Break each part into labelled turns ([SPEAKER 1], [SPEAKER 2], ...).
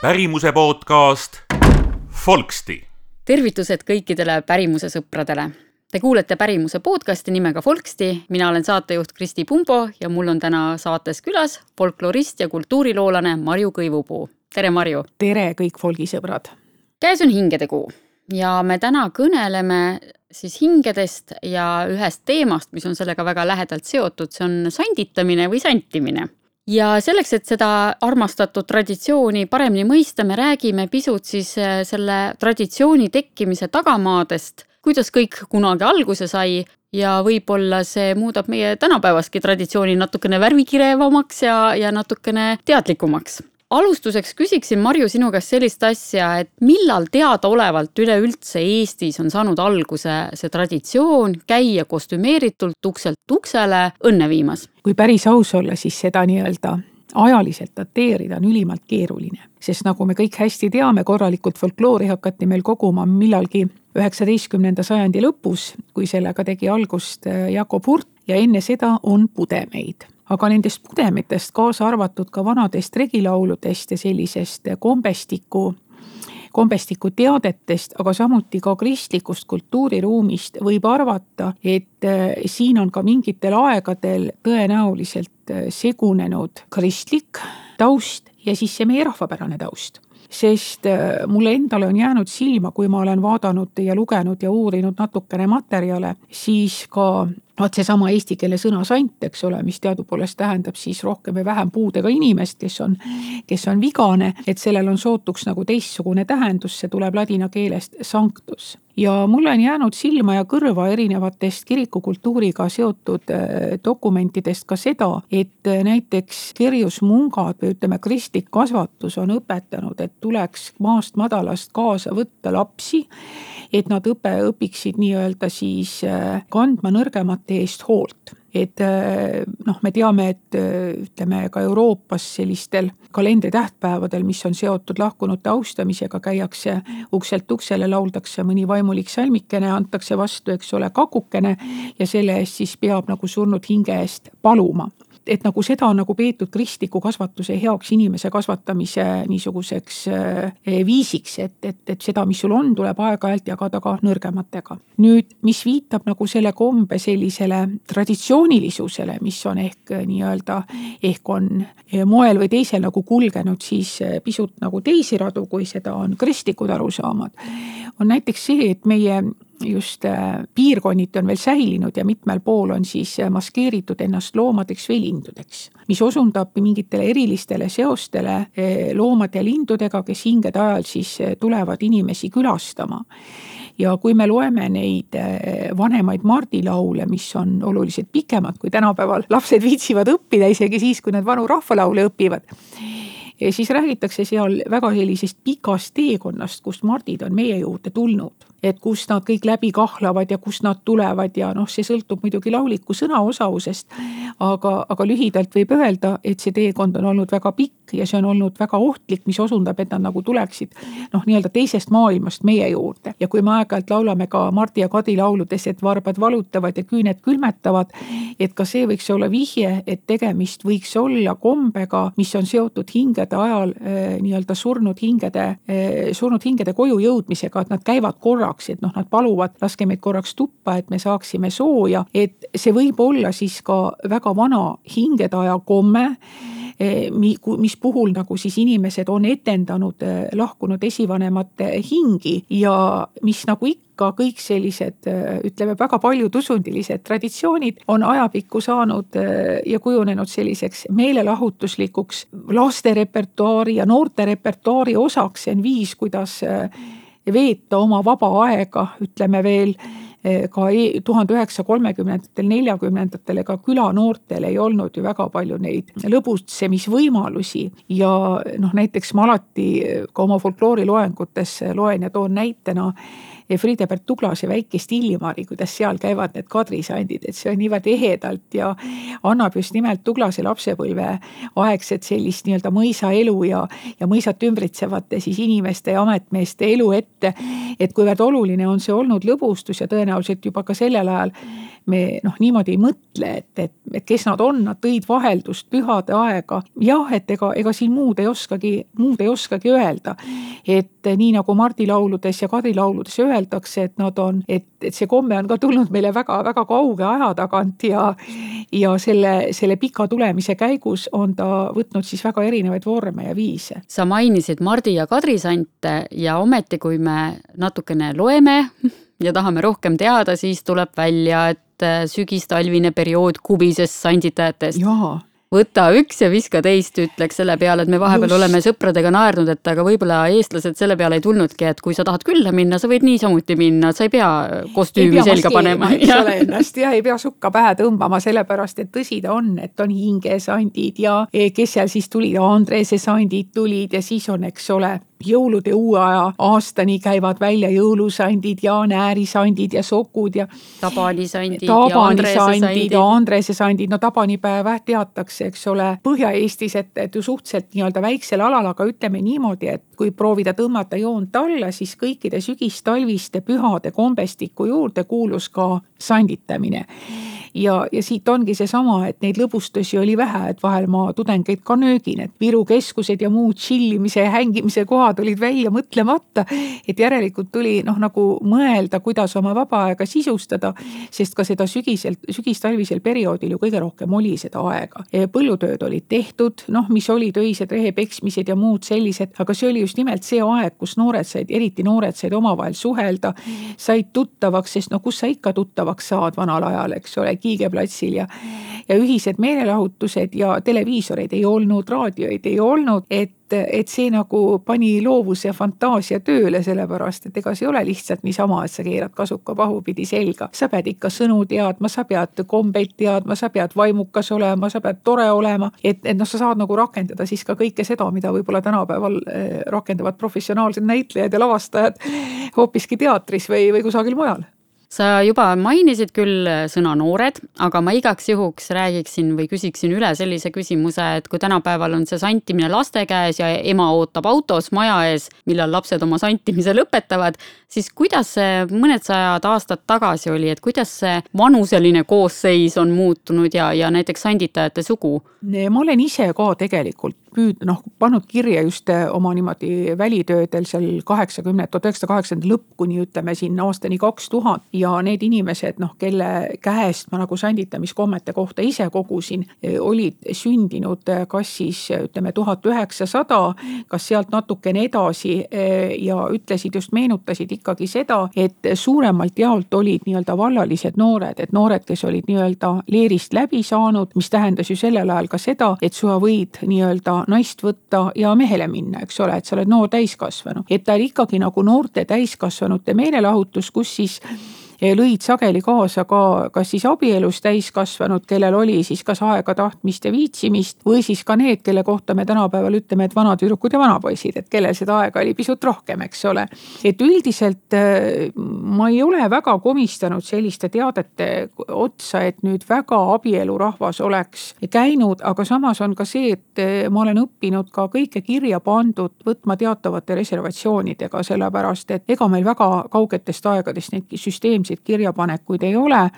[SPEAKER 1] pärimuse podcast Folksti.
[SPEAKER 2] tervitused kõikidele pärimuse sõpradele. Te kuulete pärimuse podcasti nimega Folksti, mina olen saatejuht Kristi Pumbo ja mul on täna saates külas folklorist ja kultuuriloolane Marju Kõivupuu. tere, Marju!
[SPEAKER 3] tere, kõik folgisõbrad!
[SPEAKER 2] käes on hingede kuu ja me täna kõneleme siis hingedest ja ühest teemast, mis on sellega väga lähedalt seotud, see on sanditamine või santimine ja selleks, et seda armastatud traditsiooni paremini mõista, me räägime pisut siis äh, selle traditsiooni tekkimise tagamaadest, kuidas kõik kunagi alguse sai ja võib-olla see muudab meie tänapäevaski traditsiooni natukene värvikirevamaks ja, ja natukene teadlikumaks alustuseks küsiksin, Marju, sinu käest sellist asja, et millal teadaolevalt üleüldse Eestis on saanud alguse see traditsioon käia kostümeeritult ukselt uksele õnne viimas?
[SPEAKER 3] kui päris aus olla, siis seda nii-öelda ajaliselt dateerida on ülimalt keeruline, sest nagu me kõik hästi teame, korralikult folkloori hakati meil koguma millalgi üheksateistkümnenda sajandi lõpus, kui sellega tegi algust Jakob Hurt ja enne seda on pudemeid aga nendest pudemitest, kaasa arvatud ka vanadest regilauludest ja sellisest kombestiku kombestiku teadetest, aga samuti ka kristlikust kultuuriruumist võib arvata, et äh, siin on ka mingitel aegadel tõenäoliselt äh, segunenud kristlik taust ja siis see meie rahvapärane taust. Sest äh, mulle endale on jäänud silma, kui ma olen vaadanud ja lugenud ja uurinud natukene materjale, siis ka vot seesama eesti keele sõna sant, eks ole, mis teadupoolest tähendab siis rohkem või vähem puudega inimest, kes on, kes on vigane, et sellel on sootuks nagu teistsugune tähendus, see tuleb ladina keelest sanctus. ja mulle on jäänud silma ja kõrva erinevatest kirikukultuuriga seotud äh, dokumentidest ka seda, et äh, näiteks kerjusmungad või ütleme, kristlik kasvatus on õpetanud, et tuleks maast madalast kaasa võtta lapsi et nad õpe, õpiksid nii-öelda siis äh, kandma nõrgemate eest hoolt. Et äh, noh, me teame, et äh, ütleme ka Euroopas sellistel kalendritähtpäevadel, mis on seotud lahkunute austamisega, käiakse ukselt uksele, lauldakse mõni vaimulik salmikene, antakse vastu, eks ole, kakukene ja selle eest siis peab nagu surnud hinge eest paluma et nagu seda on nagu peetud kristliku kasvatuse heaks inimese kasvatamise niisuguseks eh, viisiks, et, et, et seda, mis sul on, tuleb aeg-ajalt jagada ka nõrgematega. nüüd, mis viitab nagu selle kombe sellisele traditsioonilisusele, mis on ehk eh, nii-öelda, ehk on eh, moel või teisel nagu kulgenud siis pisut nagu teisi radu, kui seda on kristlikud arusaamad, on näiteks see, et meie just äh, piirkonniti on veel säilinud ja mitmel pool on siis äh, maskeeritud ennast loomadeks või lindudeks, mis osundab mingitele erilistele seostele äh, loomade ja lindudega, kes hingede ajal siis tulevad inimesi külastama. Ja kui me loeme neid vanemaid mardilaule, mis on oluliselt pikemad, kui tänapäeval lapsed viitsivad õppida, isegi siis, kui nad vanu rahvalaule õpivad siis räägitakse seal väga sellisest pikast teekonnast, kust mardid on meie juurde tulnud et kust nad kõik läbi kahlavad ja kust nad tulevad ja noh, see sõltub muidugi lauliku sõnaosavusest. aga, aga lühidalt võib öelda, et see teekond on olnud väga pikk ja see on olnud väga ohtlik, mis osundab, et nad nagu tuleksid noh, nii-öelda teisest maailmast meie juurde. ja kui me aeg-ajalt laulame ka Mardi ja Kadi lauludes, et varbad valutavad ja küüned külmetavad, et ka see võiks olla vihje, et tegemist võiks olla kombega, mis on seotud hingede ajal eh, nii-öelda surnud hingede eh,, surnud hingede koju jõudmisega, et nad käivad korraga et noh, nad paluvad, laske meid korraks tuppa, et me saaksime sooja, et see võib olla siis ka väga vana hingetaja komme eh, mis puhul nagu siis inimesed on etendanud eh, lahkunud esivanemate hingi ja mis nagu ikka kõik sellised eh, ütleme, väga paljutusundilised traditsioonid on ajapikku saanud ja kujunenud selliseks meelelahutuslikuks laste repertuaari ja noorte repertuaari osaks, see on viis, kuidas veeta oma vaba aega, ütleme veel eh, ka e-, tuhande üheksasaja kolmekümnendatel, neljakümnendatel, ega külanoortel ei olnud ju väga palju neid lõbutsemisvõimalusi. ja noh, näiteks ma alati ka oma folklooriloengutes loen ja toon näitena Friedebert Tuglase väikest Illimari, kuidas seal käivad need kadrisandid, et see on niivõrd ehedalt ja annab just nimelt Tuglase lapsepõlve aegset sellist nii-öelda mõisaelu ja, ja mõisat ümbritsevate siis inimeste ja ametmeeste elu ette. et kuivõrd oluline on see olnud lõbustus ja tõenäoliselt juba ka sellel ajal me noh, niimoodi ei mõtle, et, et, et kes nad on, nad tõid vaheldust, pühade aega. jah, et ega, ega siin muud ei oskagi, muud ei oskagi öelda. et nii nagu Mardi lauludes ja Kadri lauludes öeldakse, et nad on, et, et see komme on ka tulnud meile väga-väga kauge aja tagant ja ja selle, selle pika tulemise käigus on ta võtnud siis väga erinevaid vorme ja viise.
[SPEAKER 2] sa mainisid Mardi ja Kadri sante ja ometi, kui me natukene loeme ja tahame rohkem teada, siis tuleb välja, et äh, sügistalvine periood kubises sanditajates.
[SPEAKER 3] jaa
[SPEAKER 2] võta üks ja viska teist, ütleks selle peale, et me vahepeal Just. oleme sõpradega naernud, et aga võib-olla eestlased selle peale ei tulnudki, et kui sa tahad külla minna, sa võid niisamuti minna, sa ei pea kostüümi ei pea selga panema.
[SPEAKER 3] eks ole ennast ja ei pea sukka pähe tõmbama, sellepärast et tõsi ta on, et on hingesandid ja e, kes seal siis tulid, Andrese sandid tulid ja siis on, eks ole jõulude uue aja aastani käivad välja jõulusandid ja näärisandid ja sokud ja.
[SPEAKER 2] tabanisandid
[SPEAKER 3] ja Andrese-sandid. Andrese-sandid, no tabanipäeva teatakse, eks ole, Põhja-Eestis, et, et ju suhteliselt nii-öelda väiksel alal, aga ütleme niimoodi, et kui proovida tõmmata joont alla, siis kõikide sügistalviste pühade kombestiku juurde kuulus ka sanditamine ja, ja siit ongi seesama, et neid lõbustusi oli vähe, et vahel ma tudengeid ka nöögin, et Viru keskused ja muud tšillimise ja hängimise kohad olid välja mõtlemata. et järelikult tuli noh, nagu mõelda, kuidas oma vaba aega sisustada, sest ka seda sügisel, sügistalvisel perioodil ju kõige rohkem oli seda aega. põllutööd olid tehtud, noh, mis olid öised rehepeksmised ja muud sellised, aga see oli just nimelt see aeg, kus noored said, eriti noored said omavahel suhelda, said tuttavaks, sest no kus sa ikka tuttavaks saad vanal ajal, eks ole Kiigeplatsil ja, ja ühised meelelahutused ja televiisoreid ei olnud, raadioid ei olnud, et et see nagu pani loovuse ja fantaasia tööle, sellepärast et ega see ei ole lihtsalt niisama, et sa keerad kasuka pahupidi selga. sa pead ikka sõnu teadma, sa pead kombeid teadma, sa pead vaimukas olema, sa pead tore olema, et, et noh, sa saad nagu rakendada siis ka kõike seda, mida võib-olla tänapäeval eh, rakendavad professionaalsed näitlejad ja lavastajad hoopiski teatris või, või kusagil mujal
[SPEAKER 2] sa juba mainisid küll äh, sõna noored, aga ma igaks juhuks räägiksin või küsiksin üle sellise küsimuse, et kui tänapäeval on see santimine laste käes ja ema ootab autos maja ees, millal lapsed oma santimise lõpetavad, siis kuidas see mõned sajad aastad tagasi oli, et kuidas see vanuseline koosseis on muutunud ja, ja näiteks sanditajate sugu?
[SPEAKER 3] ma olen ise ka tegelikult püüd-, noh, pannud kirja just eh, oma niimoodi välitöödel seal kaheksakümne, tuhat üheksasada kaheksakümnenda lõpp kuni ütleme sinna aastani kaks tuhat. Ja need inimesed, noh, kelle käest ma nagu sanditamiskommete kohta ise kogusin, eh, olid sündinud eh, kas siis ütleme tuhat üheksasada, kas sealt natukene edasi ja ütlesid just, meenutasid ikkagi seda, et suuremalt jaolt olid nii-öelda vallalised noored, et noored, kes olid nii-öelda leerist läbi saanud, mis tähendas ju sellel ajal ka seda, et sa võid nii-öelda naist võtta ja mehele minna, eks ole, et sa oled noor täiskasvanu. et ta oli ikkagi nagu noorte täiskasvanute meelelahutus, kus siis lõid sageli kaasa ka kas siis abielus täiskasvanud, kellel oli siis kas aega, tahtmist ja viitsimist või siis ka need, kelle kohta me tänapäeval ütleme, et vanatüdrukud ja vanapoisid, et kellel seda aega oli pisut rohkem, eks ole. et üldiselt äh, ma ei ole väga komistanud selliste teadete otsa, et nüüd väga abielurahvas oleks käinud, aga samas on ka see, et äh, ma olen õppinud ka kõike kirja pandud võtma teatavate reservatsioonidega, sellepärast et ega meil väga kaugetest aegadest neid süsteemseid selliseid kirjapanekuid ei ole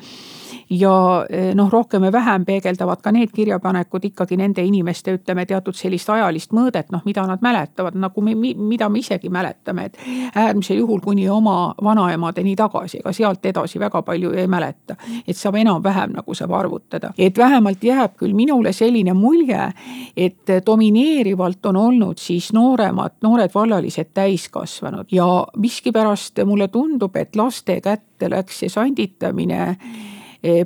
[SPEAKER 3] ja eh, noh, rohkem või vähem peegeldavad ka need kirjapanekud ikkagi nende inimeste, ütleme, teatud sellist ajalist mõõdet, noh, mida nad mäletavad, nagu me, mida me isegi mäletame, et äärmisel juhul kuni oma vanaemadeni tagasi, ega sealt edasi väga palju ei mäleta. et saab enam-vähem nagu saab arvutada, et vähemalt jääb küll minule selline mulje, et domineerivalt on olnud siis nooremad, noored vallalised täiskasvanud ja miskipärast mulle tundub, et laste kätte läks see sanditamine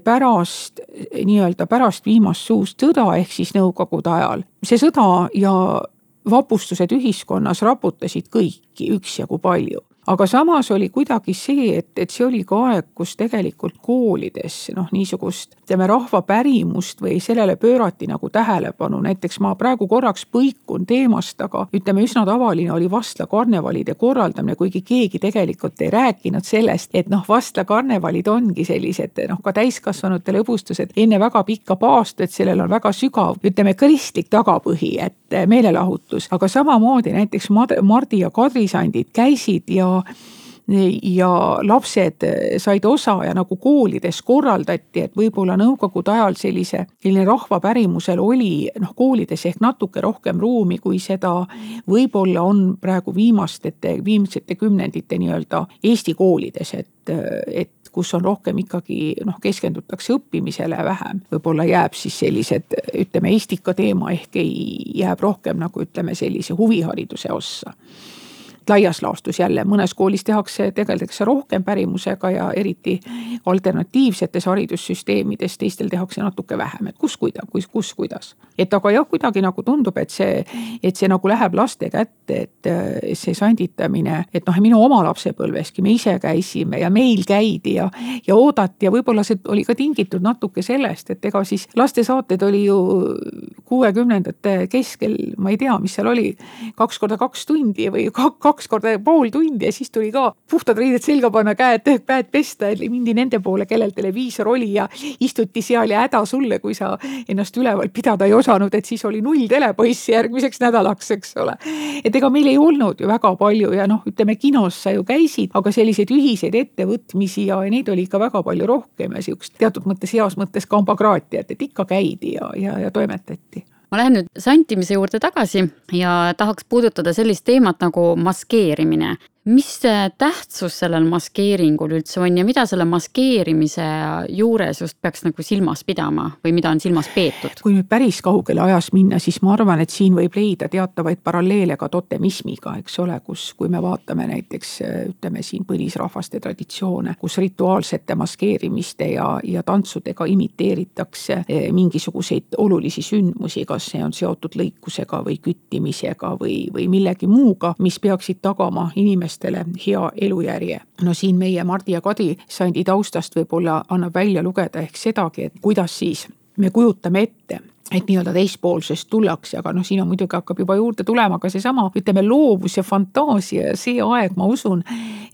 [SPEAKER 3] pärast nii-öelda pärast viimast suust sõda ehk siis nõukogude ajal. see sõda ja vapustused ühiskonnas raputasid kõiki üksjagu palju aga samas oli kuidagi see, et, et see oli ka aeg, kus tegelikult koolides noh, niisugust ütleme, rahvapärimust või sellele pöörati nagu tähelepanu, näiteks ma praegu korraks põikun teemast, aga ütleme, üsna tavaline oli vastlakarnevalide korraldamine, kuigi keegi tegelikult ei rääkinud sellest, et noh, vastlakarnevalid ongi sellised noh, ka täiskasvanute lõbustused enne väga pikka paastu, et sellel on väga sügav, ütleme, kristlik tagapõhi, et meelelahutus, aga samamoodi näiteks Mardi ja Kadri sandid käisid ja ja lapsed said osa ja nagu koolides korraldati, et võib-olla nõukogude ajal sellise, selline rahvapärimusel oli noh, koolides ehk natuke rohkem ruumi, kui seda võib-olla on praegu viimaste, viimasete kümnendite nii-öelda Eesti koolides, et, et kus on rohkem ikkagi noh, keskendutakse õppimisele vähem. võib-olla jääb siis sellised, ütleme, Eestika teema ehk ei, jääb rohkem nagu ütleme, sellise huvihariduse ossa laias laastus jälle mõnes koolis tehakse, tegeldakse rohkem pärimusega ja eriti alternatiivsetes haridussüsteemides, teistel tehakse natuke vähem, et kus, kuida-, kus, kus, kuidas. et aga jah, kuidagi nagu tundub, et see, et see nagu läheb laste kätte, et see sanditamine, et noh, minu oma lapsepõlveski me ise käisime ja meil käidi ja, ja oodati ja võib-olla see oli ka tingitud natuke sellest, et ega siis lastesaated oli ju kuuekümnendate keskel, ma ei tea, mis seal oli, kaks korda kaks tundi või kaks kaks korda pool tundi ja siis tuli ka puhtad riided selga panna, käed, käed pesta ja mindi nende poole, kellel televiisor oli ja istuti seal ja häda sulle, kui sa ennast üleval pidada ei osanud, et siis oli null telepoiss järgmiseks nädalaks, eks ole. et ega meil ei olnud ju väga palju ja noh, ütleme kinos sa ju käisid, aga selliseid ühiseid ettevõtmisi ja neid oli ikka väga palju rohkem ja sihukest teatud mõttes heas mõttes kambakraatiat, et ikka käidi ja, ja, ja toimetati
[SPEAKER 2] ma lähen nüüd santimise juurde tagasi ja tahaks puudutada sellist teemat nagu maskeerimine mis tähtsus sellel maskeeringul üldse on ja mida selle maskeerimise juures just peaks nagu silmas pidama või mida on silmas peetud?
[SPEAKER 3] kui nüüd päris kaugele ajas minna, siis ma arvan, et siin võib leida teatavaid paralleele ka totemismiga, eks ole, kus, kui me vaatame näiteks ütleme siin põlisrahvaste traditsioone, kus rituaalsete maskeerimiste ja, ja tantsudega imiteeritakse eh, mingisuguseid olulisi sündmusi, kas see on seotud lõikusega või küttimisega või, või millegi muuga, mis peaksid tagama inimeste inimestele hea elujärje. no siin meie Mardi ja Kadi sandi taustast võib-olla annab välja lugeda ehk sedagi, et kuidas siis me kujutame ette et nii-öelda teispoolsest tullakse, aga noh, siin on muidugi hakkab juba juurde tulema ka seesama, ütleme loovus ja fantaasia ja see aeg, ma usun,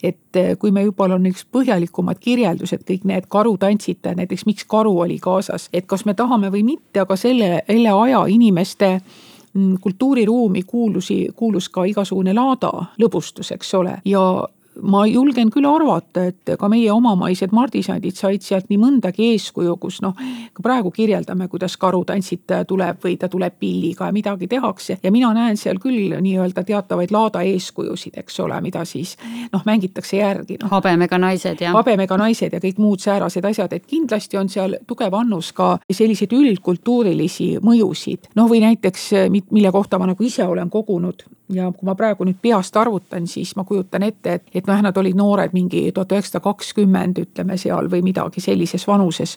[SPEAKER 3] et kui me juba on üks põhjalikumad kirjeldused, kõik need karutantsitajad, näiteks miks karu oli kaasas, et kas me tahame või mitte, aga selle, selle aja inimeste kultuuriruumi kuulusi, kuulus ka igasugune laada lõbustus, eks ole, ja ma julgen küll arvata, et ka meie omamaised mardisandid said sealt nii mõndagi eeskuju, kus noh, ka praegu kirjeldame, kuidas karutantsitaja tuleb või ta tuleb pilliga ja midagi tehakse ja mina näen seal küll nii-öelda teatavaid laada eeskujusid, eks ole, mida siis noh, mängitakse järgi no..
[SPEAKER 2] habemega naised ja.
[SPEAKER 3] habemega naised ja kõik muud säärased asjad, et kindlasti on seal tugev annus ka selliseid üldkultuurilisi mõjusid. noh, või näiteks, mille kohta ma nagu ise olen kogunud ja kui ma praegu nüüd peast arvutan, siis ma kujutan ette, et, et noh, nad olid noored mingi tuhat üheksasada kakskümmend, ütleme seal või midagi sellises vanuses.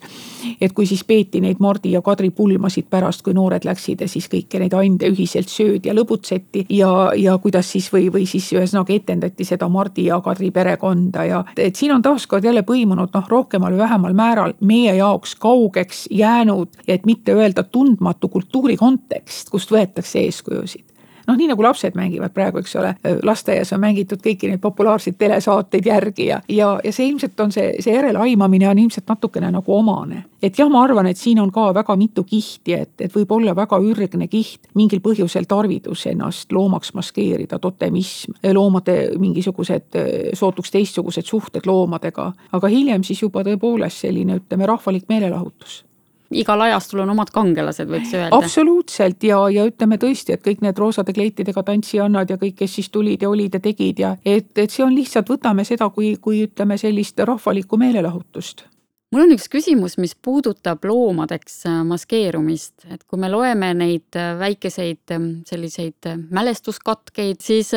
[SPEAKER 3] et kui siis peeti neid Mardi ja Kadri pulmasid pärast, kui noored läksid ja siis kõiki neid ande ühiselt söödi ja lõbutseti ja, ja kuidas siis või, või siis ühesõnaga etendati seda Mardi ja Kadri perekonda ja et siin on taaskord jälle põimunud noh, rohkemal või vähemal määral meie jaoks kaugeks jäänud, et mitte öelda tundmatu kultuuri kontekst, kust võetakse eeskujusid noh, nii nagu lapsed mängivad praegu, eks ole, lasteaias on mängitud kõiki neid populaarseid telesaateid järgi ja, ja, ja see ilmselt on see, see järeleaimamine on ilmselt natukene nagu omane. et jah, ma arvan, et siin on ka väga mitu kihti, et, et võib olla väga ürgne kiht mingil põhjusel tarvidus ennast loomaks maskeerida, totemism, loomade mingisugused sootuks teistsugused suhted loomadega, aga hiljem siis juba tõepoolest selline, ütleme, rahvalik meelelahutus
[SPEAKER 2] igal ajastul on omad kangelased, võiks öelda.
[SPEAKER 3] absoluutselt ja, ja ütleme tõesti, et kõik need roosade kleitidega tantsijannad ja kõik, kes siis tulid ja olid ja tegid ja et, et see on lihtsalt, võtame seda kui, kui ütleme sellist rahvalikku meelelahutust
[SPEAKER 2] mul on üks küsimus, mis puudutab loomadeks äh, maskeerumist, et kui me loeme neid äh, väikeseid ähm, selliseid äh, mälestuskatkeid, siis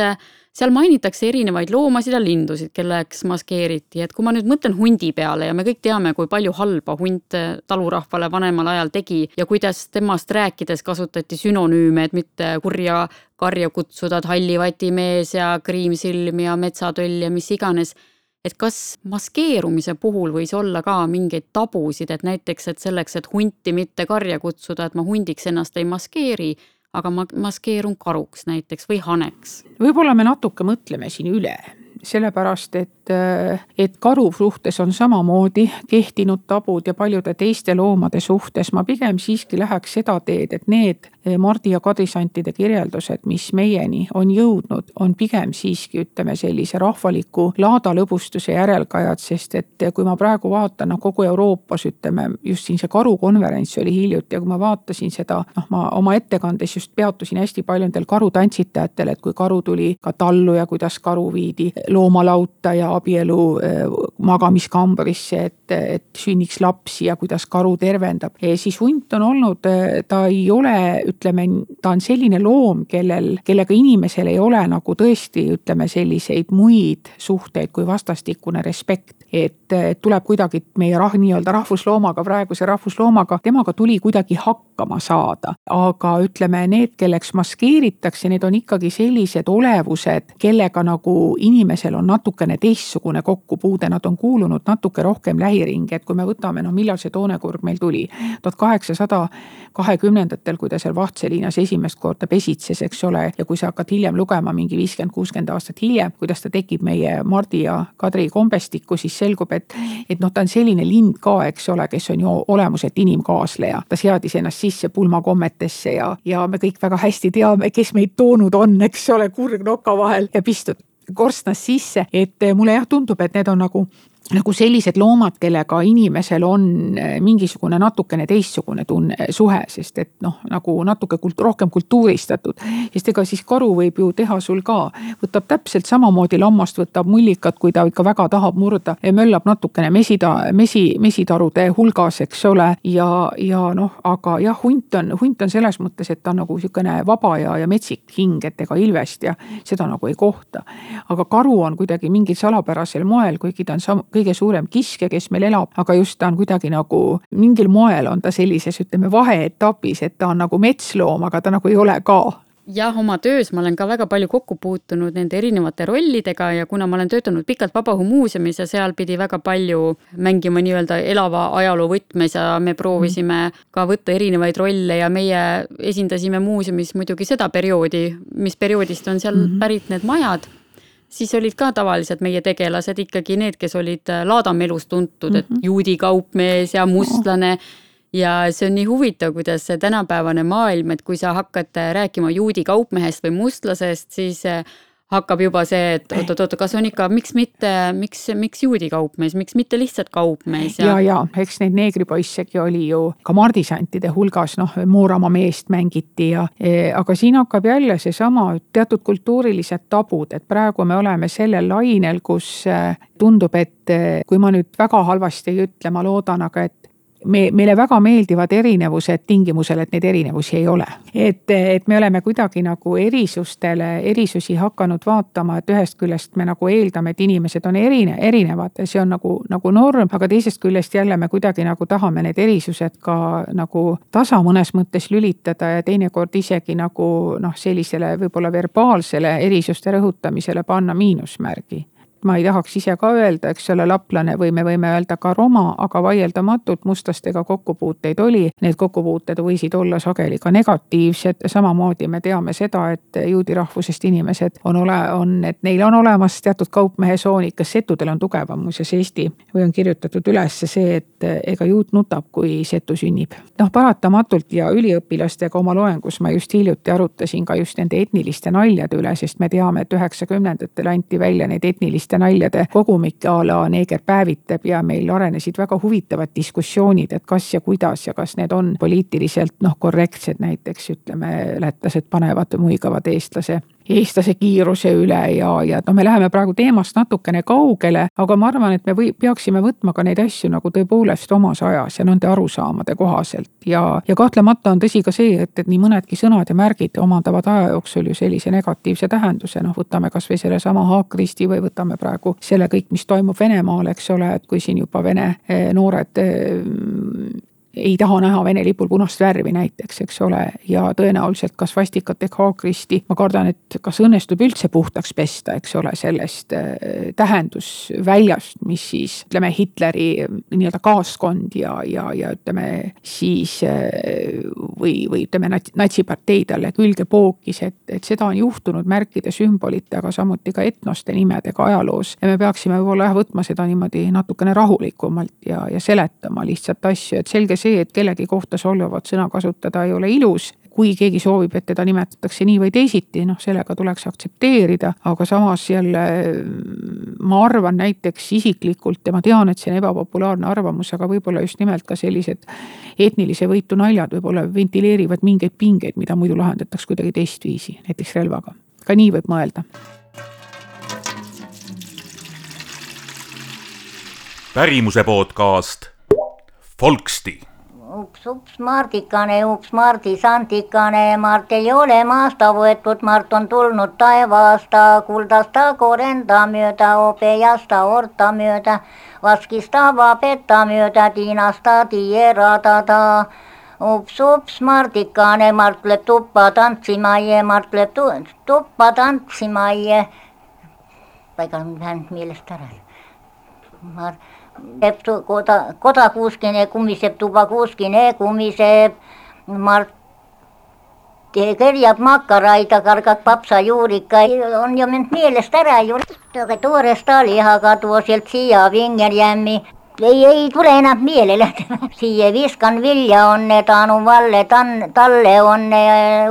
[SPEAKER 2] seal mainitakse erinevaid loomasid ja lindusid, kelleks maskeeriti, et kui ma nüüd mõtlen hundi peale ja me kõik teame, kui palju halba hunt talurahvale vanemal ajal tegi ja kuidas temast rääkides kasutati sünonüüme, et mitte kurja karja kutsuda, et hallivatimees ja kriimsilm ja metsatöll ja mis iganes et kas maskeerumise puhul võis olla ka mingeid tabusid, et näiteks, et selleks, et hunti mitte karja kutsuda, et ma hundiks ennast ei maskeeri, aga ma maskeerun karuks näiteks või haneks?
[SPEAKER 3] võib-olla me natuke mõtleme siin üle, sellepärast et et, et karu suhtes on samamoodi kehtinud tabud ja paljude teiste loomade suhtes. ma pigem siiski läheks seda teed, et need Mardi ja kadrisantide kirjeldused, mis meieni on jõudnud, on pigem siiski ütleme sellise rahvaliku laadalõbustuse järelkajad, sest et kui ma praegu vaatan, noh kogu Euroopas ütleme, just siin see karukonverents oli hiljuti ja kui ma vaatasin seda, noh ma oma ettekandes just peatusin hästi palju nendel karutantsitajatel, et kui karu tuli ka tallu ja kuidas karu viidi loomalauta ja abielu äh, magamiskambrisse, et, et sünniks lapsi ja kuidas karu tervendab. siis hunt on olnud, äh, ta ei ole, ütleme, ta on selline loom, kellel, kellega inimesel ei ole nagu tõesti, ütleme selliseid muid suhteid kui vastastikune respekt. et tuleb kuidagi meie rah-, nii-öelda rahvusloomaga, praeguse rahvusloomaga, temaga tuli kuidagi hakkama saada. aga ütleme, need, kelleks maskeeritakse, need on ikkagi sellised olevused, kellega nagu inimesel on natukene teistsugune teistsugune kokkupuude, nad on kuulunud natuke rohkem lähiringi, et kui me võtame, noh millal see toonekurg meil tuli. tuhat kaheksasada kahekümnendatel, kui ta seal Vahtseliinas esimest korda pesitses, eks ole, ja kui sa hakkad hiljem lugema mingi viiskümmend, kuuskümmend aastat hiljem, kuidas ta tekib meie Mardi ja Kadri kombestikku, siis selgub, et, et noh, ta on selline lind ka, eks ole, kes on ju olemuselt inimkaasleja. ta seadis ennast sisse pulmakommetesse ja, ja me kõik väga hästi teame, kes meid toonud on, eks ole, kurg noka vahel ja pistud korstnast sisse, et mulle jah tundub, et need on nagu nagu sellised loomad, kellega inimesel on eh, mingisugune natukene teistsugune tunne, suhe, sest et noh, nagu natuke kult, rohkem kultuuristatud. sest ega siis karu võib ju teha sul ka, võtab täpselt samamoodi lammast, võtab mullikat, kui ta ikka väga tahab murda, möllab natukene mesida, mesi, mesitarude hulgas, eks ole. ja, ja noh, aga jah, hunt on, hunt on selles mõttes, et ta on nagu sihukene vaba ja, ja metsik hing, et ega ilvest ja seda nagu ei kohta. aga karu on kuidagi mingil salapärasel moel, kuigi ta on sam-, kõige suurem kiskja, kes meil elab, aga just ta on kuidagi nagu mingil moel on ta sellises, ütleme vaheetapis, et ta on nagu metsloom, aga ta nagu ei ole ka
[SPEAKER 2] jah, oma töös ma olen ka väga palju kokku puutunud nende erinevate rollidega ja kuna ma olen töötanud pikalt Vabaõhumuuseumis ja seal pidi väga palju mängima nii-öelda elava ajaloo võtmes ja me proovisime ka võtta erinevaid rolle ja meie esindasime muuseumis muidugi seda perioodi, mis perioodist on seal mm -hmm. pärit need majad siis olid ka tavaliselt meie tegelased ikkagi need, kes olid äh, Laadamelus tuntud mm, -hmm. et mhm. juudi kaupmees ja mustlane oh. ja see on nii huvitav, kuidas see tänapäevane maailm, et kui sa hakkad äh, rääkima juudi kaupmehest või mustlasest, siis äh, hakkab juba see, et oot-oot-oot, kas on ikka, miks mitte, miks, miks juudi kaupmees, miks mitte lihtsalt kaupmees
[SPEAKER 3] ja. ja, ja eks neid neegripoissegi oli ju ka mardisantide hulgas, noh, Mooramaa meest mängiti ja e,, aga siin hakkab jälle seesama teatud kultuurilised tabud, et praegu me oleme sellel lainel, kus e, tundub, et e, kui ma nüüd väga halvasti ei ütle, ma loodan, aga et me, meile väga meeldivad erinevused tingimusel, et neid erinevusi ei ole. et, et me oleme kuidagi nagu erisustele, erisusi hakanud vaatama, et ühest küljest me nagu eeldame, et inimesed on erine-, erinevad ja see on nagu, nagu norm, aga teisest küljest jälle me kuidagi nagu tahame need erisused ka nagu tasa mõnes mõttes lülitada ja teinekord isegi nagu noh, sellisele võib-olla verbaalsele erisuste rõhutamisele panna miinusmärgi ma ei tahaks ise ka öelda, eks ole, laplane või me võime öelda ka roma, aga vaieldamatult mustlastega kokkupuuteid oli. Need kokkupuuted võisid olla sageli ka negatiivsed, samamoodi me teame seda, et juudi rahvusest inimesed on ole, on, et neil on olemas teatud kaupmehesoonid, kas setudel on tugevam muuseas Eesti või on kirjutatud üles see, et ega juut nutab, kui setu sünnib. noh, paratamatult ja üliõpilastega oma loengus ma just hiljuti arutasin ka just nende etniliste naljade üle, sest me teame, et üheksakümnendatel anti välja neid etniliste selliste naljade kogumik a la Neeger päevitab ja meil arenesid väga huvitavad diskussioonid, et kas ja kuidas ja kas need on poliitiliselt noh, korrektsed, näiteks ütleme, lätlased panevad muigavad eestlase eestlase kiiruse üle ja, ja no me läheme praegu teemast natukene kaugele, aga ma arvan, et me või, peaksime võtma ka neid asju nagu tõepoolest omas ajas ja nende arusaamade kohaselt. Ja, ja kahtlemata on tõsi ka see, et, et nii mõnedki sõnad ja märgid omandavad aja jooksul ju sellise negatiivse tähenduse, noh, võtame kasvõi sellesama haakristi või võtame praegu selle kõik, mis toimub Venemaal, eks ole, et kui siin juba vene eh, noored eh, ei taha näha Vene lipul punast värvi näiteks, eks ole, ja tõenäoliselt ka svastikat ehk haakristi, ma kardan, et kas õnnestub üldse puhtaks pesta, eks ole, sellest äh, tähendusväljast, mis siis ütleme, Hitleri nii-öelda kaaskond ja, ja, ja ütleme siis äh, või, või ütleme, natsipartei talle külge pookis, et, et seda on juhtunud märkide, sümbolite, aga samuti ka etnoste nimedega ajaloos. ja me peaksime võib-olla jah, võtma seda niimoodi natukene rahulikumalt ja, ja seletama lihtsalt asju, et selge see, et kellegi kohta solvavat sõna kasutada ei ole ilus kui keegi soovib, et teda nimetatakse nii või teisiti, noh, sellega tuleks aktsepteerida, aga samas jälle ma arvan näiteks isiklikult ja ma tean, et see on ebapopulaarne arvamus, aga võib-olla just nimelt ka sellised etnilise võitu naljad võib-olla ventileerivad mingeid pingeid, mida muidu lahendataks kuidagi teistviisi, näiteks relvaga. ka nii võib mõelda.
[SPEAKER 1] pärimuse podcast Folksti
[SPEAKER 4] ups, ups, Mardikane, ups, Mardisandikane, Mart ei ole maasta võetud, Mart on tulnud taevast, ta kuldasta korenda mööda, hobejasta orta mööda, vaskista vabeta mööda, tiinasta tierada ups, ups, Mardikane, Mart läheb tuppa tantsima Mart läheb tu tuppa tantsima läinud meelest ära. Mart koda, koda kuuskene kumiseb, tuba kuuskene kumiseb, Mart kerjab makaraid, kargab papsajuurika, on ju mind meelest ära ju. toorest talihaga too sealt siia vingerjämmi ei, ei tule enam meelele siia viskan vilja onne, Taanu Valle tan-, talle onne,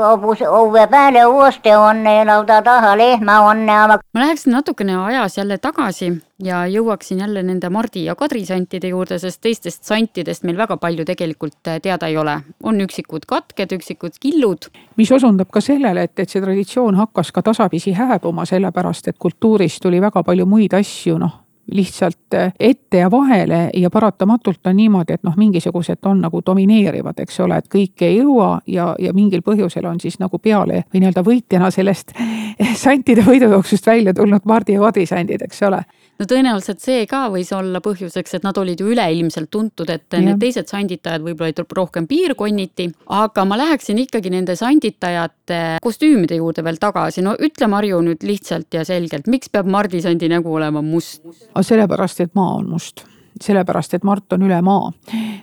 [SPEAKER 4] hobuse, õue peale uuesti onne, lauda taha lehma onne.
[SPEAKER 2] ma läheksin natukene ajas jälle tagasi ja jõuaksin jälle nende Mardi ja Kadri santide juurde, sest teistest santidest meil väga palju tegelikult teada ei ole. on üksikud katked, üksikud killud.
[SPEAKER 3] mis osundab ka sellele, et, et see traditsioon hakkas ka tasapisi hääbuma, sellepärast et kultuuris tuli väga palju muid asju, noh lihtsalt äh, ette ja vahele ja paratamatult on niimoodi, et noh, mingisugused on nagu domineerivad, eks ole, et kõike ei jõua ja, ja mingil põhjusel on siis nagu peale või nii-öelda võitjana sellest santide võidujooksust välja tulnud Mardi ja Kadri sandid, eks ole
[SPEAKER 2] no tõenäoliselt see ka võis olla põhjuseks, et nad olid ju üleilmselt tuntud, et ja. need teised sanditajad võib-olla olid rohkem piirkonniti, aga ma läheksin ikkagi nende sanditajate kostüümide juurde veel tagasi, no ütle, Marju nüüd lihtsalt ja selgelt, miks peab Mardi sandi nägu olema must?
[SPEAKER 3] Sellepärast, et maa on must. Sellepärast, et Mart on üle maa.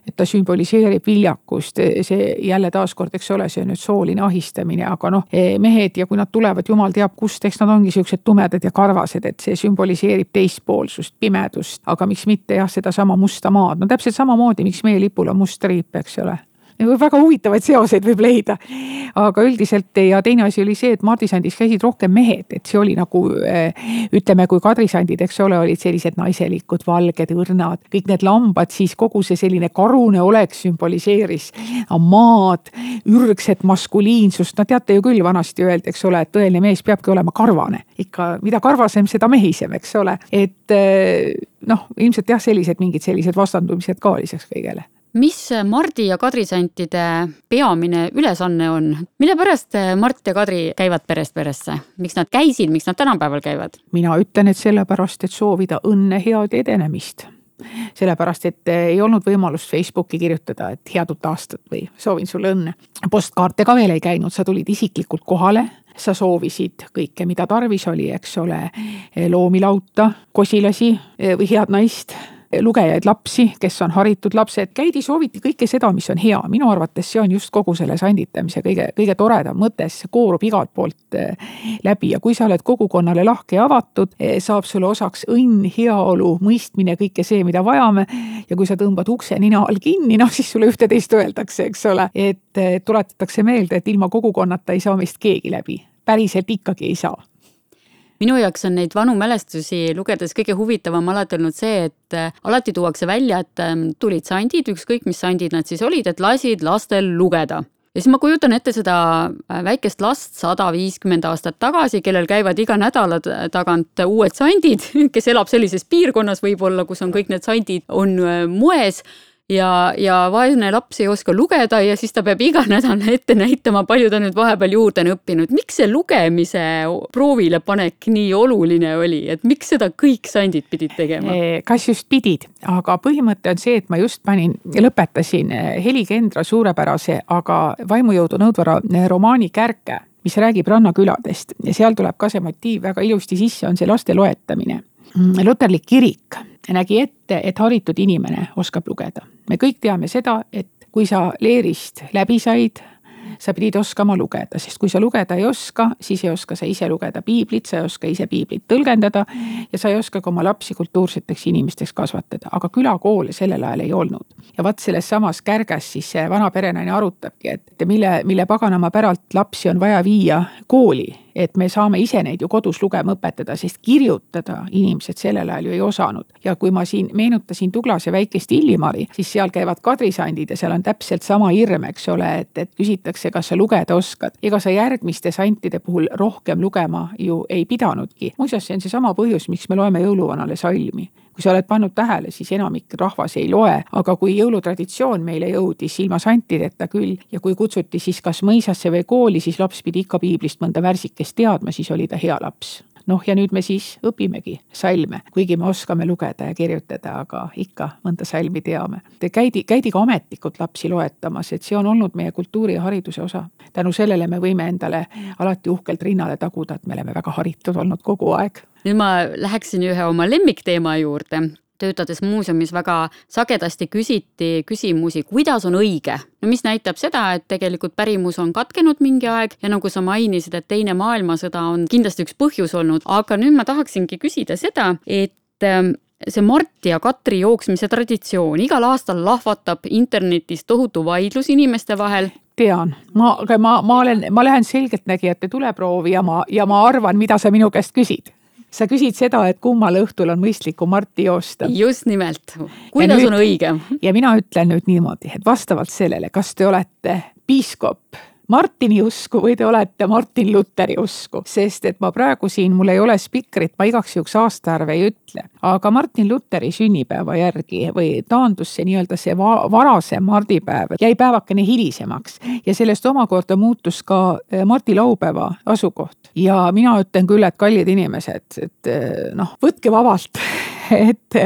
[SPEAKER 3] et ta sümboliseerib viljakust, see jälle taaskord, eks ole, see nüüd sooline ahistamine, aga noh, mehed ja kui nad tulevad, jumal teab kust, eks nad ongi siuksed tumedad ja karvased, et see sümboliseerib teispoolsust, pimedust, aga miks mitte jah, sedasama musta maad, no täpselt samamoodi, miks meie lipul on must triip, eks ole väga huvitavaid seoseid võib leida. aga üldiselt ja teine asi oli see, et Mardisandis käisid rohkem mehed, et see oli nagu eh, ütleme, kui kadrisandid, eks ole, olid sellised naiselikud, valged, õrnad, kõik need lambad, siis kogu see selline karune olek sümboliseeris maad, ürgset maskuliinsust, no teate ju küll, vanasti öeldi, eks ole, et tõeline mees peabki olema karvane. ikka, mida karvasem, seda mehisem, eks ole, et eh, noh, ilmselt jah, sellised mingid sellised vastandumised ka lisaks kõigele
[SPEAKER 2] mis Mardi ja Kadri santide peamine ülesanne on, mille pärast Mart ja Kadri käivad perest peresse, miks nad käisid, miks nad tänapäeval käivad?
[SPEAKER 3] mina ütlen, et sellepärast, et soovida õnne, head edenemist. Sellepärast, et ei olnud võimalust Facebooki kirjutada, et head uut aastat või soovin sulle õnne. postkaarte ka veel ei käinud, sa tulid isiklikult kohale, sa soovisid kõike, mida tarvis oli, eks ole, loomi lauta, kosilasi või head naist lugejaid lapsi, kes on haritud lapsed, käidi, sooviti kõike seda, mis on hea, minu arvates see on just kogu selle sanditamise kõige, kõige toredam mõte, sest see koorub igalt poolt eh, läbi. Ja kui sa oled kogukonnale lahke ja avatud, eh, saab sulle osaks õnn, heaolu, mõistmine, kõike see, mida vajame. ja kui sa tõmbad ukse nina all kinni, noh siis sulle ühte-teist öeldakse, eks ole, et eh, tuletatakse meelde, et ilma kogukonnata ei saa meist keegi läbi, päriselt ikkagi ei saa
[SPEAKER 2] minu jaoks on neid vanu mälestusi lugedes kõige huvitavam alati olnud see, et äh, alati tuuakse välja, et ähm, tulid sandid, ükskõik mis sandid nad siis olid, et lasid lastel lugeda. Ja siis ma kujutan ette seda äh, väikest last sada viiskümmend aastat tagasi, kellel käivad iga nädala tagant uued sandid, kes elab sellises piirkonnas võib-olla, kus on kõik need sandid on äh, moes ja, ja vaene laps ei oska lugeda ja siis ta peab iga nädal ette näitama, palju ta nüüd vahepeal juurde on õppinud. miks see lugemise proovile panek nii oluline oli, et miks seda kõik sandid pidid tegema?
[SPEAKER 3] kas just pidid, aga põhimõte on see, et ma just panin, lõpetasin Heli Kendra suurepärase, aga vaimujõudu nõudva romaani Kärke mis räägib rannaküladest ja seal tuleb ka see motiiv väga ilusti sisse, on see laste loetamine. Luterlik kirik nägi ette, et haritud inimene oskab lugeda. me kõik teame seda, et kui sa leerist läbi said, sa pidid oskama lugeda, sest kui sa lugeda ei oska, siis ei oska sa ise lugeda piiblit, sa ei oska ise piiblit tõlgendada ja sa ei oska ka oma lapsi kultuurseteks inimesteks kasvatada, aga külakoole sellel ajal ei olnud. ja vot selles samas kärges siis see vana perenaine arutabki, et mille, mille paganama päralt lapsi on vaja viia kooli et me saame ise neid ju kodus lugema õpetada, sest kirjutada inimesed sellel ajal ju ei osanud. ja kui ma siin meenutasin Tuglase väikest Illimari, siis seal käivad kadrisandid ja seal on täpselt sama hirm, eks ole, et, et küsitakse, kas sa lugeda oskad. ega sa järgmiste santide puhul rohkem lugema ju ei pidanudki. muuseas, see on seesama põhjus, miks me loeme jõuluvanale salmi kui sa oled pannud tähele, siis enamik rahvas ei loe, aga kui jõulutraditsioon meile jõudis ilma santideta küll ja kui kutsuti siis kas mõisasse või kooli, siis laps pidi ikka piiblist mõnda värsikest teadma, siis oli ta hea laps noh, ja nüüd me siis õpimegi salme, kuigi me oskame lugeda ja kirjutada, aga ikka mõnda salmi teame. käidi, käidi ka ametlikult lapsi loetamas, et see on olnud meie kultuuri ja hariduse osa. tänu sellele me võime endale alati uhkelt rinnale taguda, et me oleme väga haritud olnud kogu aeg
[SPEAKER 2] nüüd ma läheksin ühe oma lemmikteema juurde. Töötades muuseumis väga sagedasti küsiti küsimusi, kuidas on õige. no mis näitab seda, et tegelikult pärimus on katkenud mingi aeg ja nagu sa mainisid, et Teine maailmasõda on kindlasti üks põhjus olnud, aga nüüd ma tahaksingi küsida seda, et ähm, see Marti ja Katri jooksmise traditsioon igal aastal lahvatab internetis tohutu vaidlus inimeste vahel.
[SPEAKER 3] Tean, ma, ma, ma olen, ma lähen selgeltnägijate tuleproovi ja ma, ja ma arvan, mida sa minu käest küsid sa küsid seda, et kummal õhtul on mõistlikum Marti joosta.
[SPEAKER 2] just nimelt, kuidas on õige?
[SPEAKER 3] ja mina ütlen nüüd niimoodi, et vastavalt sellele, kas te olete piiskop Martini usku või te olete Martin Luteri usku, sest et ma praegu siin, mul ei ole spikrit, ma igaks juhuks aastaarve ei ütle. aga Martin Luteri sünnipäeva järgi või taandus see nii-öelda see va varasem mardipäev, jäi päevakene hilisemaks ja sellest omakorda muutus ka eh, Mardi laupäeva asukoht. ja mina ütlen küll, et kallid inimesed, et eh, noh, võtke vabalt et,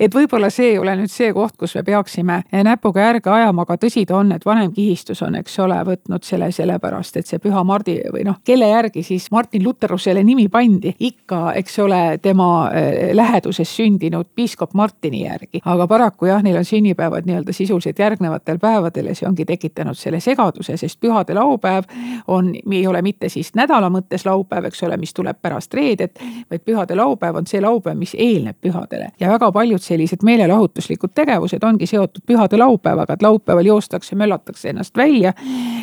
[SPEAKER 3] et võib-olla see ei ole nüüd see koht, kus me peaksime näpuga järge ajama, aga tõsi ta on, et vanem kihistus on, eks ole, võtnud selle sellepärast, et see Püha Mardi või noh, kelle järgi siis Martin Lutterusele nimi pandi, ikka, eks ole, tema eh, läheduses sündinud piiskop Martini järgi. aga paraku jah, neil on sünnipäevad nii-öelda sisuliselt järgnevatel päevadel ja see ongi tekitanud selle segaduse, sest pühade laupäev on, ei ole mitte siis nädala mõttes laupäev, eks ole, mis tuleb pärast reedet, vaid pühade laupäev on see laupäev, mis eelneb pühadele pühadele. ja väga paljud sellised meelelahutuslikud tegevused ongi seotud pühade laupäevaga, et laupäeval joostakse, möllatakse ennast välja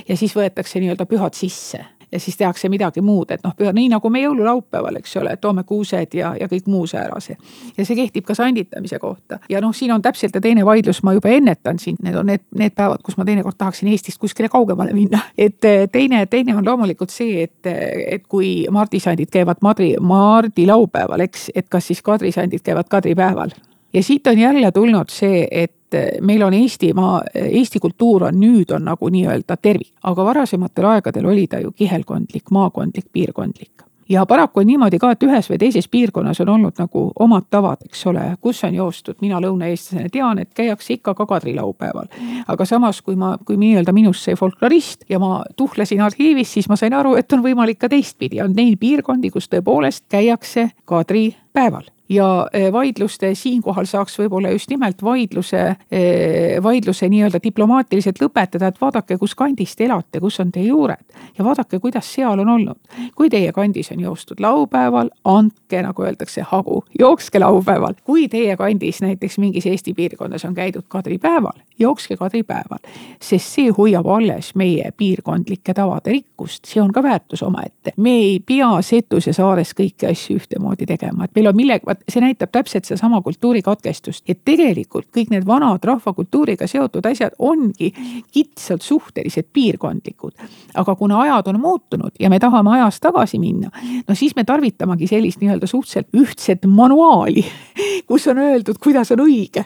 [SPEAKER 3] ja siis võetakse nii-öelda pühad sisse ja siis tehakse midagi muud, et noh, nii nagu me jõululaupäeval, eks ole, toome kuused ja, ja kõik muu säärase. ja see kehtib ka sanditamise kohta ja noh, siin on täpselt ja teine vaidlus, ma juba ennetan siin, need on need, need päevad, kus ma teinekord tahaksin Eestist kuskile kaugemale minna. et eh, teine, teine on loomulikult see, et, et kui mardisandid käivad Madri, Mardi laupäeval, eks, et kas siis kadrisandid käivad kadripäeval ja siit on jälle tulnud see, et meil on Eestimaa, Eesti kultuur on nüüd on nagu nii-öelda tervik, aga varasematel aegadel oli ta ju kihelkondlik, maakondlik, piirkondlik. Ja paraku on niimoodi ka, et ühes või teises piirkonnas on olnud nagu omad tavad, eks ole, kus on joostud, mina lõunaeestlasena tean, et käiakse ikka ka kadrilaupäeval. aga samas, kui ma, kui nii-öelda minust sai folklorist ja ma tuhlesin arhiivis, siis ma sain aru, et on võimalik ka teistpidi, on neid piirkondi, kus tõepoolest käiakse kadripäeval ja eh, vaidluste siinkohal saaks võib-olla just nimelt vaidluse, eh, vaidluse nii-öelda diplomaatiliselt lõpetada, et vaadake, kus kandis te elate, kus on teie juured ja vaadake, kuidas seal on olnud. kui teie kandis on joostud laupäeval, andke, nagu öeldakse, hagu, jookske laupäeval. kui teie kandis näiteks mingis Eesti piirkonnas on käidud kadripäeval, jookske kadripäeval, sest see hoiab alles meie piirkondlike tavade rikkust, see on ka väärtus omaette. me ei pea Setus ja Saares kõiki asju ühtemoodi tegema, et meil on millega vaat see näitab täpselt sedasama kultuurikatkestust, et tegelikult kõik need vanad rahvakultuuriga seotud asjad ongi kitsalt suhteliselt piirkondlikud. aga kuna ajad on muutunud ja me tahame ajas tagasi minna, no siis me tarvitamegi sellist nii-öelda suhteliselt ühtset manuaali, kus on öeldud, kuidas on õige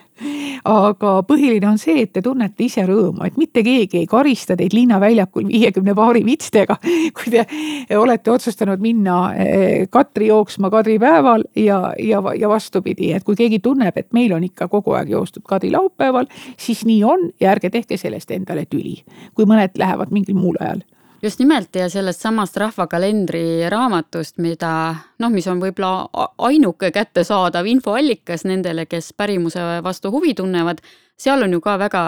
[SPEAKER 3] aga põhiline on see, et te tunnete ise rõõmu, et mitte keegi ei karista teid linnaväljakul viiekümne paari vitstega, kui te olete otsustanud minna eh, Katri jooksma kadripäeval ja, ja, ja vastupidi, et kui keegi tunneb, et meil on ikka kogu aeg joostud kadri laupäeval, siis nii on ja ärge tehke sellest endale tüli, kui mõned lähevad mingil muul ajal.
[SPEAKER 2] Just nimelt ja sellest samast rahvakalendri raamatust, mida noh, mis on võib-olla ainuke kättesaadav infoallikas nendele, kes pärimuse vastu huvi tunnevad, seal on ju ka väga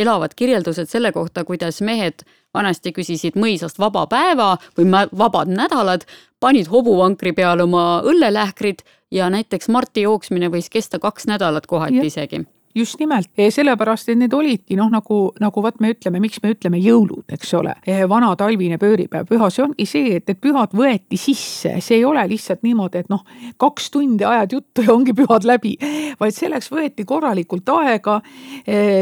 [SPEAKER 2] elavad kirjeldused selle kohta, kuidas mehed vanasti küsisid mõisast vaba päeva või vabad nädalad, panid hobuvankri peale oma õllelähkrid ja näiteks Marti jooksmine võis kesta kaks nädalat kohati ja. isegi
[SPEAKER 3] just nimelt, sellepärast et need olidki noh, nagu, nagu vot me ütleme, miks me ütleme jõulud, eks ole. vana talvine pööripäev, püha, see ongi see, et, et pühad võeti sisse, see ei ole lihtsalt niimoodi, et noh, kaks tundi ajad juttu ja ongi pühad läbi. vaid selleks võeti korralikult aega.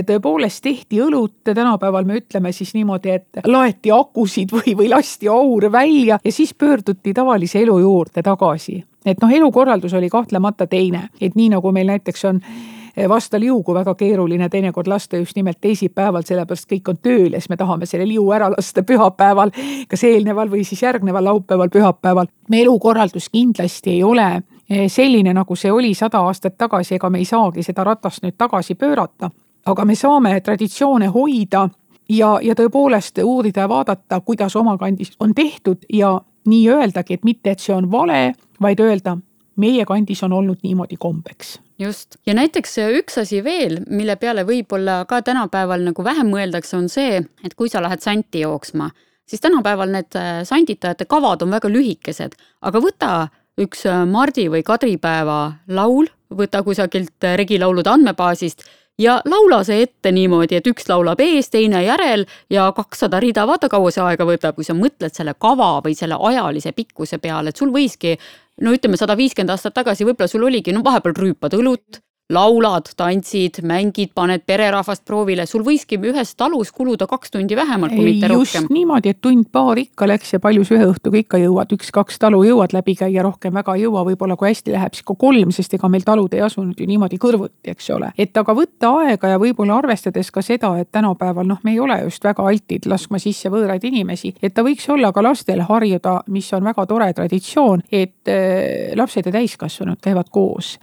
[SPEAKER 3] tõepoolest tehti õlut, tänapäeval me ütleme siis niimoodi, et laeti akusid või, või lasti aur välja ja siis pöörduti tavalise elu juurde tagasi et noh, elukorraldus oli kahtlemata teine, et nii nagu meil näiteks on Eh, vasta liugu väga keeruline teinekord lasta just nimelt teisipäeval, sellepärast kõik on tööl ja siis me tahame selle liu ära lasta pühapäeval, kas eelneval või siis järgneval laupäeval, pühapäeval. me elukorraldus kindlasti ei ole eh, selline, nagu see oli sada aastat tagasi, ega me ei saagi seda ratast nüüd tagasi pöörata. aga me saame traditsioone hoida ja, ja tõepoolest uurida ja vaadata, kuidas oma kandis on tehtud ja nii öeldagi, et mitte, et see on vale, vaid öelda, meie kandis on olnud niimoodi kombeks
[SPEAKER 2] just, ja näiteks üks asi veel, mille peale võib-olla ka tänapäeval nagu vähem mõeldakse, on see, et kui sa lähed santi jooksma, siis tänapäeval need äh, sanditajate kavad on väga lühikesed, aga võta üks äh, Mardi või Kadripäeva laul, võta kusagilt äh, regilaulude andmebaasist ja laula see ette niimoodi, et üks laulab ees, teine järel ja kakssada rida, vaata kaua see aega võtab, kui sa mõtled selle kava või selle ajalise pikkuse peale, et sul võiski no ütleme, sada viiskümmend aastat tagasi võib-olla sul oligi, no vahepeal rüüpad õlut, laulad, tantsid, mängid, paned pererahvast proovile, sul võiski ühes talus kuluda kaks tundi vähemalt, kui mitte rohkem.
[SPEAKER 3] just niimoodi, et tund-paar ikka läks ja palju sa ühe õhtuga ikka jõuad, üks-kaks talu jõuad läbi käia, rohkem väga ei jõua, võib-olla kui hästi läheb, siis ka kolm, sest ega meil talud ei asunud ju niimoodi kõrvuti, eks ole. et aga võtta aega ja võib-olla arvestades ka seda, et tänapäeval noh, me ei ole just väga altid laskma sisse võõraid inimesi, et ta võiks olla ka lastel harjuda, mis on väga tore traditsioon, et äh, lapsed ja täiskasvanud käivad koos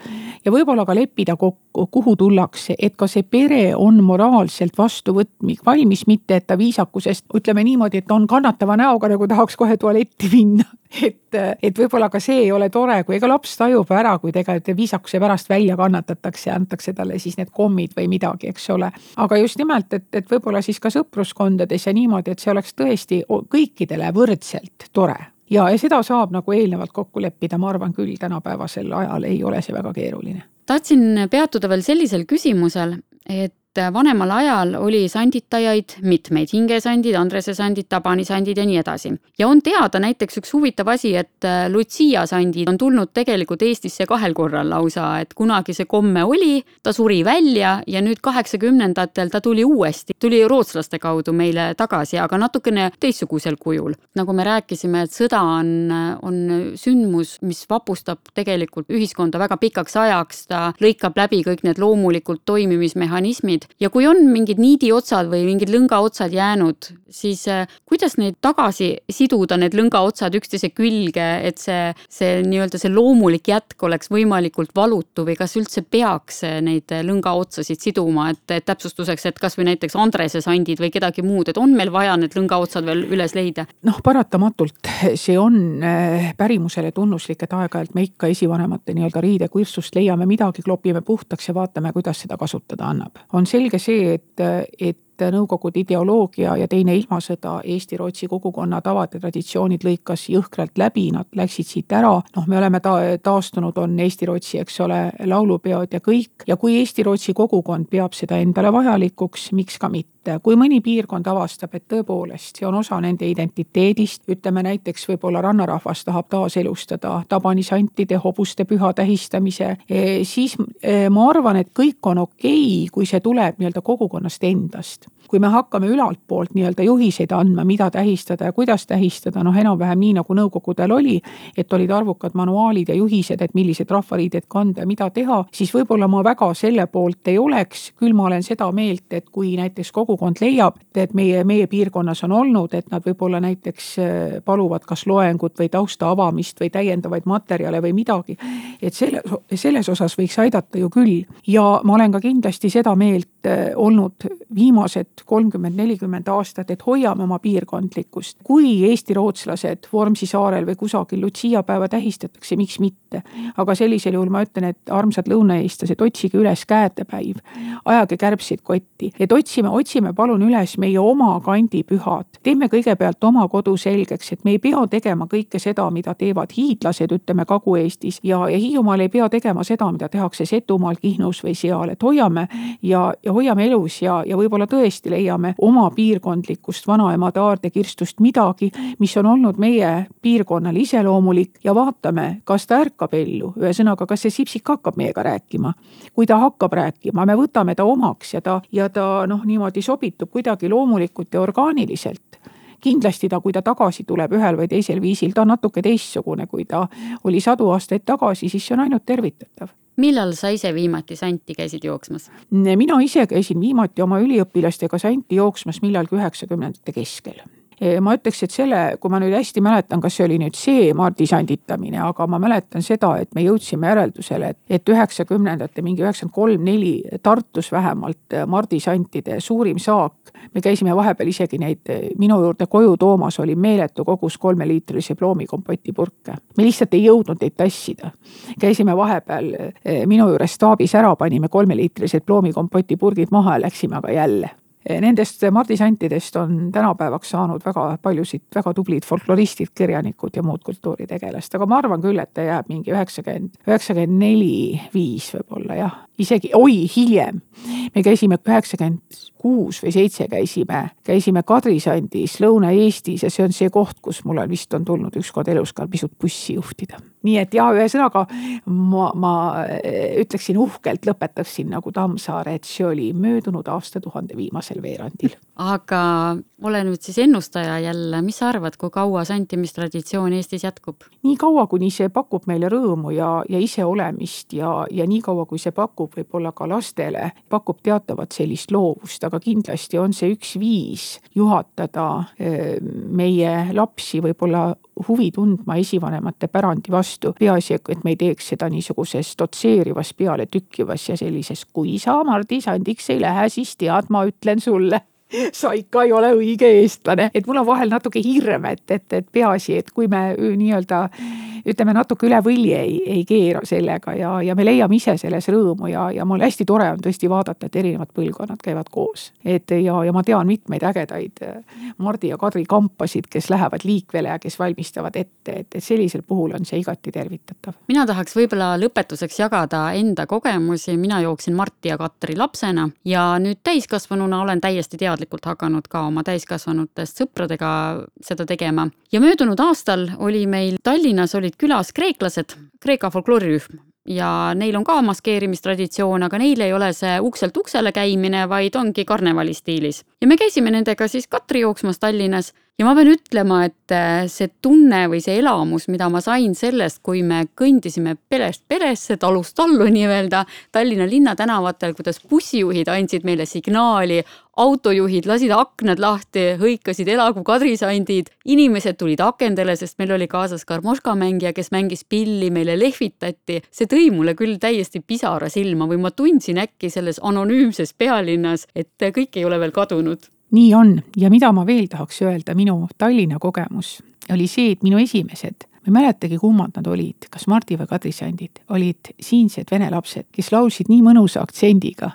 [SPEAKER 3] ja võib-olla ka leppida kuhu tullakse, et ka see pere on moraalselt vastuvõtmik valmis, mitte et ta viisakusest, ütleme niimoodi, et on kannatava näoga, nagu tahaks kohe tualetti minna et, et võib-olla ka see ei ole tore, kui ega laps tajub ära, kui tegelikult viisakuse pärast välja kannatatakse ja antakse talle siis need kommid või midagi, eks ole. aga just nimelt, et, et võib-olla siis ka sõpruskondades ja niimoodi, et see oleks tõesti kõikidele võrdselt tore ja, ja seda saab nagu eelnevalt kokku leppida, ma arvan küll, tänapäevasel ajal ei ole see väga keeruline.
[SPEAKER 2] tahtsin peatuda veel sellisel küsimusel, et vanemal ajal oli sanditajaid mitmeid, hingesandid, Andrese sandid, Tabani sandid ja nii edasi. ja on teada näiteks üks huvitav asi, et äh, Lucia sandid on tulnud tegelikult Eestisse kahel korral lausa, et kunagi see komme oli, ta suri välja ja nüüd kaheksakümnendatel ta tuli uuesti, tuli rootslaste kaudu meile tagasi, aga natukene teistsugusel kujul. nagu me rääkisime, et sõda on, on sündmus, mis vapustab tegelikult ühiskonda väga pikaks ajaks, ta lõikab läbi kõik need loomulikult toimimismehhanismid ja kui on mingid niidiotsad või mingid lõngaotsad jäänud, siis äh, kuidas neid tagasi siduda, need lõngaotsad üksteise külge, et see, see nii-öelda see loomulik jätk oleks võimalikult valutu või kas üldse peaks äh, neid lõngaotsasid siduma, et, täpsustuseks, et kasvõi näiteks Andrese sandid või kedagi muud, et on meil vaja need lõngaotsad veel üles leida?
[SPEAKER 3] noh, paratamatult see on äh, pärimusele tunnuslik, et aeg-ajalt me ikka esivanemate nii-öelda riidekursust leiame midagi, klopime puhtaks ja vaatame, kuidas seda kasutada annab. on selge see, et, et Nõukogude ideoloogia ja teine ilmasõda Eesti-Rootsi kogukonna tavad ja traditsioonid lõikas jõhkralt läbi, nad läksid siit ära. noh, me oleme ta-, taastunud, on Eesti-Rootsi, eks ole, laulupeod ja kõik ja kui Eesti-Rootsi kogukond peab seda endale vajalikuks, miks ka mitte kui mõni piirkond avastab, et tõepoolest see on osa nende identiteedist, ütleme näiteks võib-olla rannarahvas tahab taaselustada tabanisantide, hobuste püha tähistamise, eh, siis eh, ma arvan, et kõik on okei okay,, kui see tuleb nii-öelda kogukonnast endast kui me hakkame ülalt poolt nii-öelda juhiseid andma, mida tähistada ja kuidas tähistada, noh, enam-vähem nii, nagu nõukogudel oli, et olid arvukad manuaalid ja juhised, et millised rahvariided kanda ja mida teha, siis võib-olla ma väga selle poolt ei oleks, küll ma olen seda meelt, et kui näiteks kogukond leiab, et meie, meie piirkonnas on olnud, et nad võib-olla näiteks äh, paluvad kas loengut või tausta avamist või täiendavaid materjale või midagi, et selle, selles osas võiks aidata ju küll. ja ma olen ka kindlasti seda meelt olnud viimased kolmkümmend, nelikümmend aastat, et hoiame oma piirkondlikkust. kui eesti-rootslased Vormsi saarel või kusagil Lucia päeva tähistatakse, miks mitte. aga sellisel juhul ma ütlen, et armsad lõunaeestlased, otsige üles käedepäiv, ajage kärbseid kotti, et otsime, otsime palun üles meie oma kandi pühad. teeme kõigepealt oma kodu selgeks, et me ei pea tegema kõike seda, mida teevad hiidlased, ütleme Kagu-Eestis ja, ja Hiiumaal ei pea tegema seda, mida tehakse Setumaal, Kihnus või seal, et hoiame ja, ja hoiame elus ja, ja võib-olla tõesti leiame oma piirkondlikust vanaemade aardekirstust midagi, mis on olnud meie piirkonnale iseloomulik ja vaatame, kas ta ärkab ellu, ühesõnaga, kas see sipsik hakkab meiega rääkima. kui ta hakkab rääkima, me võtame ta omaks ja ta, ja ta noh, niimoodi sobitub kuidagi loomulikult ja orgaaniliselt. Kindlasti ta, kui ta tagasi tuleb ühel või teisel viisil, ta on natuke teistsugune, kui ta oli sadu aastaid tagasi, siis see on ainult tervitatav
[SPEAKER 2] millal sa ise viimati santi käisid jooksmas?
[SPEAKER 3] mina ise käisin viimati oma üliõpilastega santi jooksmas millalgi üheksakümnendate keskel ma ütleks, et selle, kui ma nüüd hästi mäletan, kas see oli nüüd see Mardi sanditamine, aga ma mäletan seda, et me jõudsime järeldusele, et, et üheksakümnendate mingi üheksakümmend kolm, neli Tartus vähemalt Mardi santide suurim saak. me käisime vahepeal isegi neid minu juurde koju toomas, oli meeletu kogus kolmeliitrilisi ploomikompotti purke. me lihtsalt ei jõudnud neid tassida. käisime vahepeal eh, minu juures staabis ära, panime kolmeliitrilised ploomikompotti purgid maha ja läksime aga jälle Nendest mardisantidest on tänapäevaks saanud väga paljusid väga tublid folkloristid, kirjanikud ja muud kultuuritegelased, aga ma arvan küll, et ta jääb mingi üheksakümmend, üheksakümmend neli, viis võib-olla jah, isegi, oi, hiljem. me käisime üheksakümmend kuus või seitse käisime, käisime Kadrisandis Lõuna-Eestis ja see on see koht, kus mul on vist on tulnud ükskord elus ka pisut bussi juhtida. Nii et ja ühesõnaga ma, ma eh, ütleksin uhkelt, lõpetaksin nagu Tammsaare, et see oli möödunud aastatuhande viimasel veerandil.
[SPEAKER 2] aga ole nüüd siis ennustaja jälle, mis sa arvad, kui kaua santimistraditsioon Eestis jätkub?
[SPEAKER 3] nii kaua, kuni see pakub meile rõõmu ja, ja iseolemist ja, ja nii kaua, kui see pakub võib-olla ka lastele, pakub teatavat sellist loovust aga kindlasti on see üks viis juhatada eh, meie lapsi võib-olla huvi tundma esivanemate pärandi vastu. peaasi, et me ei teeks seda niisuguses dotseerivas, pealetükkivas ja sellises, kui sa Mardi sandiks ei lähe, siis tead, ma ütlen sulle sa ikka ei ole õige eestlane, et mul on vahel natuke hirm, et, et, et peaasi, et kui me nii-öelda ütleme natuke üle võlli ei, ei keera sellega ja, ja me leiame ise selles rõõmu ja, ja mul hästi tore on tõesti vaadata, et erinevad põlvkonnad käivad koos. et ja, ja ma tean mitmeid ägedaid äh, Mardi ja Kadri kampasid, kes lähevad liikvele ja kes valmistavad ette, et, et sellisel puhul on see igati tervitatav.
[SPEAKER 2] mina tahaks võib-olla lõpetuseks jagada enda kogemusi, mina jooksin Marti ja Katri lapsena ja nüüd täiskasvanuna olen täiesti teadlikult hakanud ka oma täiskasvanutest sõpradega seda tegema. ja möödunud aastal oli meil Tallinnas oli olid külas kreeklased, Kreeka folklooriürhm ja neil on ka maskeerimistraditsioon, aga neil ei ole see ukselt uksele käimine, vaid ongi karnevali stiilis. ja me käisime nendega siis Katri jooksmas Tallinnas ja ma pean ütlema, et äh, see tunne või see elamus, mida ma sain sellest, kui me kõndisime perest peresse, talust tallu nii-öelda Tallinna linnatänavatel, kuidas bussijuhid andsid meile signaali, autojuhid lasid aknad lahti, hõikasid elagu kadrisandid, inimesed tulid akendele, sest meil oli kaasas karmoška mängija, kes mängis pilli, meile lehvitati. see tõi mulle küll täiesti pisara silma või ma tundsin äkki selles anonüümses pealinnas, et kõik ei ole veel kadunud
[SPEAKER 3] nii on ja mida ma veel tahaks öelda, minu Tallinna kogemus oli see, et minu esimesed ma ei mäletagi, kummad nad olid, kas Mardi või Kadri sandid, olid siinsed vene lapsed, kes laulsid nii mõnusa aktsendiga.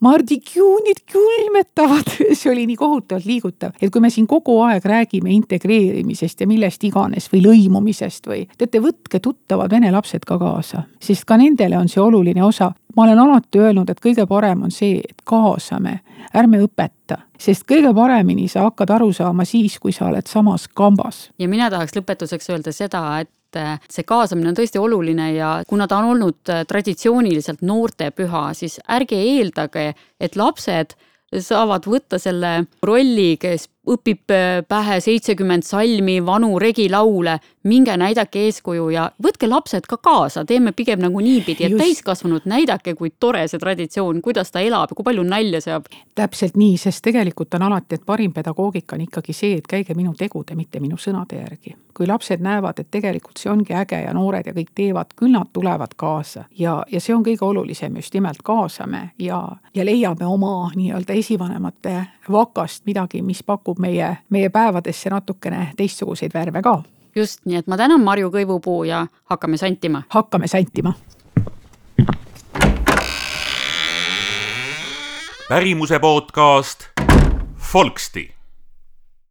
[SPEAKER 3] Mardi kjuunid külmetavad, see oli nii kohutavalt liigutav, et kui me siin kogu aeg räägime integreerimisest ja millest iganes või lõimumisest või teate, võtke tuttavad vene lapsed ka kaasa, sest ka nendele on see oluline osa. Ma olen alati öelnud, et kõige parem on see, et kaasame, ärme õpeta, sest kõige paremini sa hakkad aru saama siis, kui sa oled samas kambas.
[SPEAKER 2] ja mina tahaks lõpetuseks öelda seda, et see kaasamine on tõesti oluline ja kuna ta on olnud traditsiooniliselt noortepüha, siis ärge eeldage, et lapsed saavad võtta selle rolli, kes õpib äh, pähe seitsekümmend salmi, vanu regilaule, minge näidake eeskuju ja võtke lapsed ka kaasa, teeme pigem nagu niipidi, et täiskasvanud näidake, kui tore see traditsioon, kuidas ta elab kui palju nalja seab.
[SPEAKER 3] täpselt nii, sest tegelikult on alati, et parim pedagoogika on ikkagi see, et käige minu tegude, mitte minu sõnade järgi. kui lapsed näevad, et tegelikult see ongi äge ja noored ja kõik teevad, küll nad tulevad kaasa ja, ja see on kõige olulisem, just nimelt kaasame ja, ja leiame oma nii-öelda esivanemate vakast midagi, mis pakub meie, meie päevadesse natukene teistsuguseid värve ka.
[SPEAKER 2] Just, nii et ma tänan Marju Kõivupuu ja hakkame santima.
[SPEAKER 3] hakkame santima.
[SPEAKER 1] pärimuse podcast Folksti